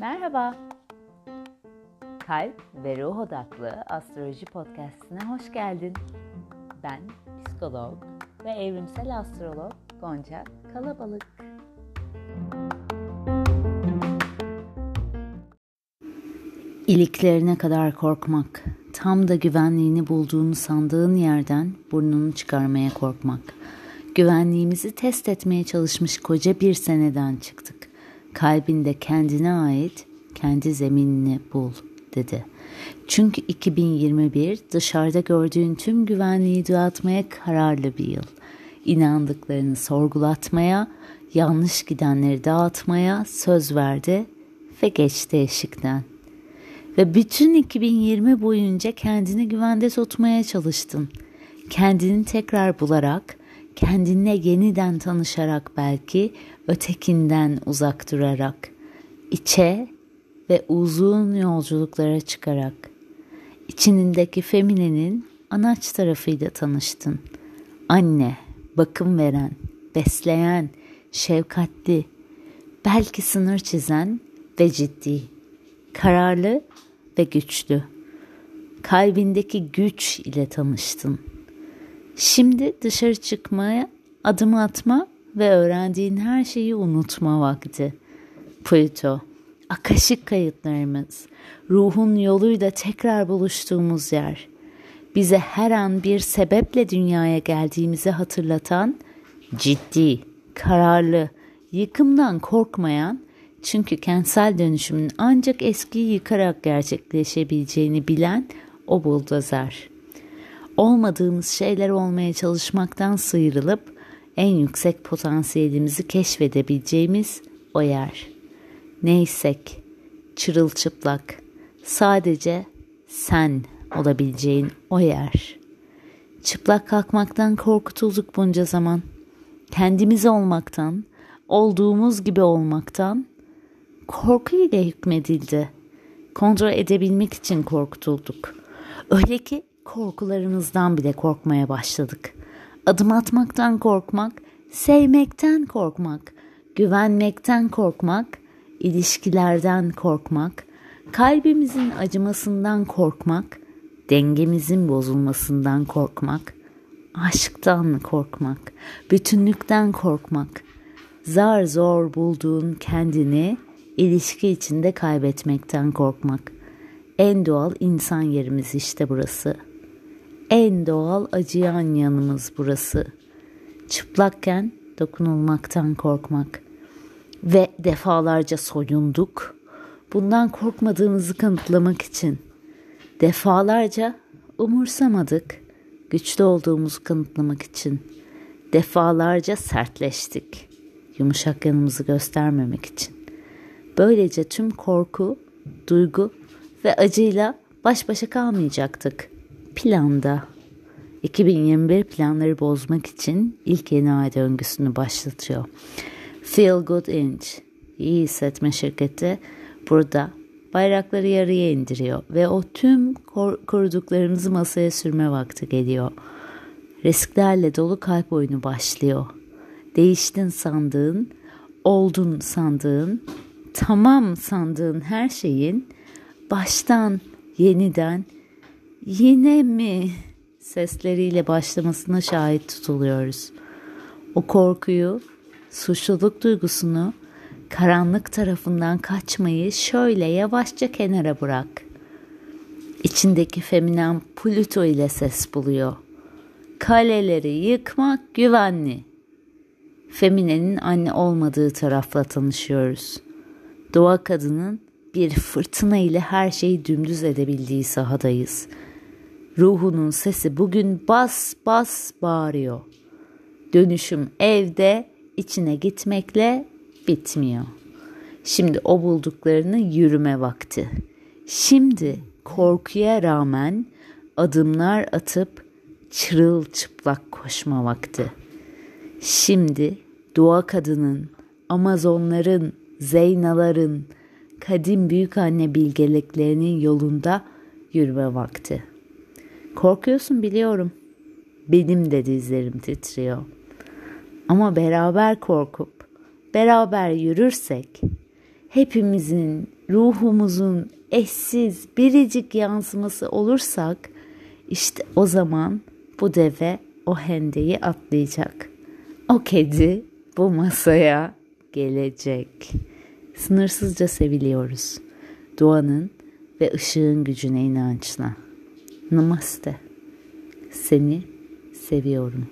Merhaba. Kalp ve ruh odaklı astroloji podcastine hoş geldin. Ben psikolog ve evrimsel astrolog Gonca Kalabalık. İliklerine kadar korkmak, tam da güvenliğini bulduğunu sandığın yerden burnunu çıkarmaya korkmak. Güvenliğimizi test etmeye çalışmış koca bir seneden çıktık. Kalbinde kendine ait kendi zeminini bul dedi. Çünkü 2021 dışarıda gördüğün tüm güvenliği dağıtmaya kararlı bir yıl. İnandıklarını sorgulatmaya, yanlış gidenleri dağıtmaya söz verdi ve geçti eşikten. Ve bütün 2020 boyunca kendini güvende tutmaya çalıştın. Kendini tekrar bularak, kendinle yeniden tanışarak belki ötekinden uzak durarak, içe ve uzun yolculuklara çıkarak, içinindeki feminenin anaç tarafıyla tanıştın. Anne, bakım veren, besleyen, şefkatli, belki sınır çizen ve ciddi, kararlı ve güçlü. Kalbindeki güç ile tanıştın. Şimdi dışarı çıkmaya, adım atma ve öğrendiğin her şeyi unutma vakti. Pluto, akaşık kayıtlarımız, ruhun yoluyla tekrar buluştuğumuz yer. Bize her an bir sebeple dünyaya geldiğimizi hatırlatan, ciddi, kararlı, yıkımdan korkmayan, çünkü kentsel dönüşümün ancak eskiyi yıkarak gerçekleşebileceğini bilen o buldozer. Olmadığımız şeyler olmaya çalışmaktan sıyrılıp en yüksek potansiyelimizi keşfedebileceğimiz o yer. Neysek, çırılçıplak, sadece sen olabileceğin o yer. Çıplak kalkmaktan korkutulduk bunca zaman. Kendimiz olmaktan, olduğumuz gibi olmaktan korku ile hükmedildi. Kontrol edebilmek için korkutulduk. Öyle ki korkularımızdan bile korkmaya başladık. Adım atmaktan korkmak, sevmekten korkmak, güvenmekten korkmak, ilişkilerden korkmak, kalbimizin acımasından korkmak, dengemizin bozulmasından korkmak, aşktan korkmak, bütünlükten korkmak, zar zor bulduğun kendini ilişki içinde kaybetmekten korkmak. En doğal insan yerimiz işte burası. En doğal acıyan yanımız burası. Çıplakken dokunulmaktan korkmak. Ve defalarca soyunduk. Bundan korkmadığımızı kanıtlamak için. Defalarca umursamadık. Güçlü olduğumuzu kanıtlamak için. Defalarca sertleştik. Yumuşak yanımızı göstermemek için. Böylece tüm korku, duygu ve acıyla baş başa kalmayacaktık. Planda 2021 planları bozmak için ilk yeni ay döngüsünü başlatıyor. Feel Good Inch, iyi hissetme şirketi burada bayrakları yarıya indiriyor ve o tüm kor- koruduklarımızı masaya sürme vakti geliyor. Risklerle dolu kalp oyunu başlıyor. Değiştin sandığın, oldun sandığın, tamam sandığın her şeyin baştan yeniden yine mi sesleriyle başlamasına şahit tutuluyoruz. O korkuyu, suçluluk duygusunu, karanlık tarafından kaçmayı şöyle yavaşça kenara bırak. İçindeki feminen Pluto ile ses buluyor. Kaleleri yıkmak güvenli. Feminenin anne olmadığı tarafla tanışıyoruz. Doğa kadının bir fırtına ile her şeyi dümdüz edebildiği sahadayız. Ruhunun sesi bugün bas bas bağırıyor. Dönüşüm evde içine gitmekle bitmiyor. Şimdi o bulduklarını yürüme vakti. Şimdi korkuya rağmen adımlar atıp çırılçıplak koşma vakti. Şimdi doğa kadının, Amazonların, Zeynaların, kadim büyük anne bilgeliklerinin yolunda yürüme vakti. Korkuyorsun biliyorum. Benim de dizlerim titriyor. Ama beraber korkup beraber yürürsek hepimizin ruhumuzun eşsiz biricik yansıması olursak işte o zaman bu deve o hendeyi atlayacak. O kedi bu masaya gelecek. Sınırsızca seviliyoruz. Doğanın ve ışığın gücüne inançla. Namaste. Seni seviyorum.